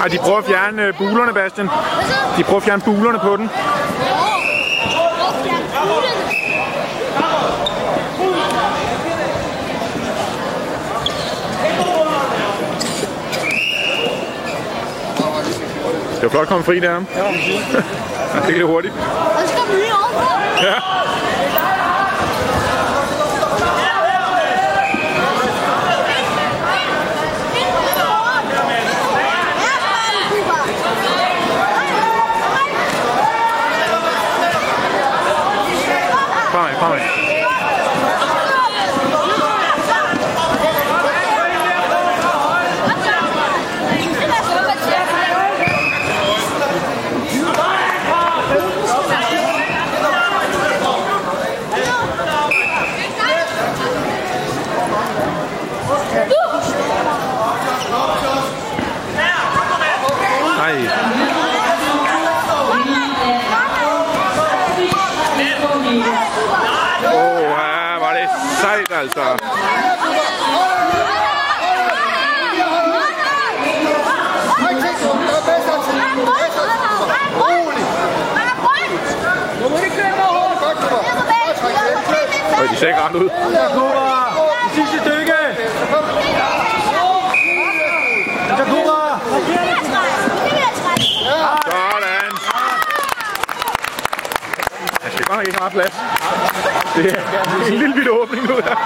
Ej, de prøver at fjerne øh, bulerne, Bastian. De prøver at fjerne bulerne på den. Prøver at fjerne bulerne? Det var flot komme fri der. Ja. det gik hurtigt. Og så kommer vi lige. Ja. Fremad, fremad. Ej. Åh, ja, var det sejt altså. Og de ser ikke ret ud. Jeg ikke meget plads. Det er en lille bitte åbning nu her.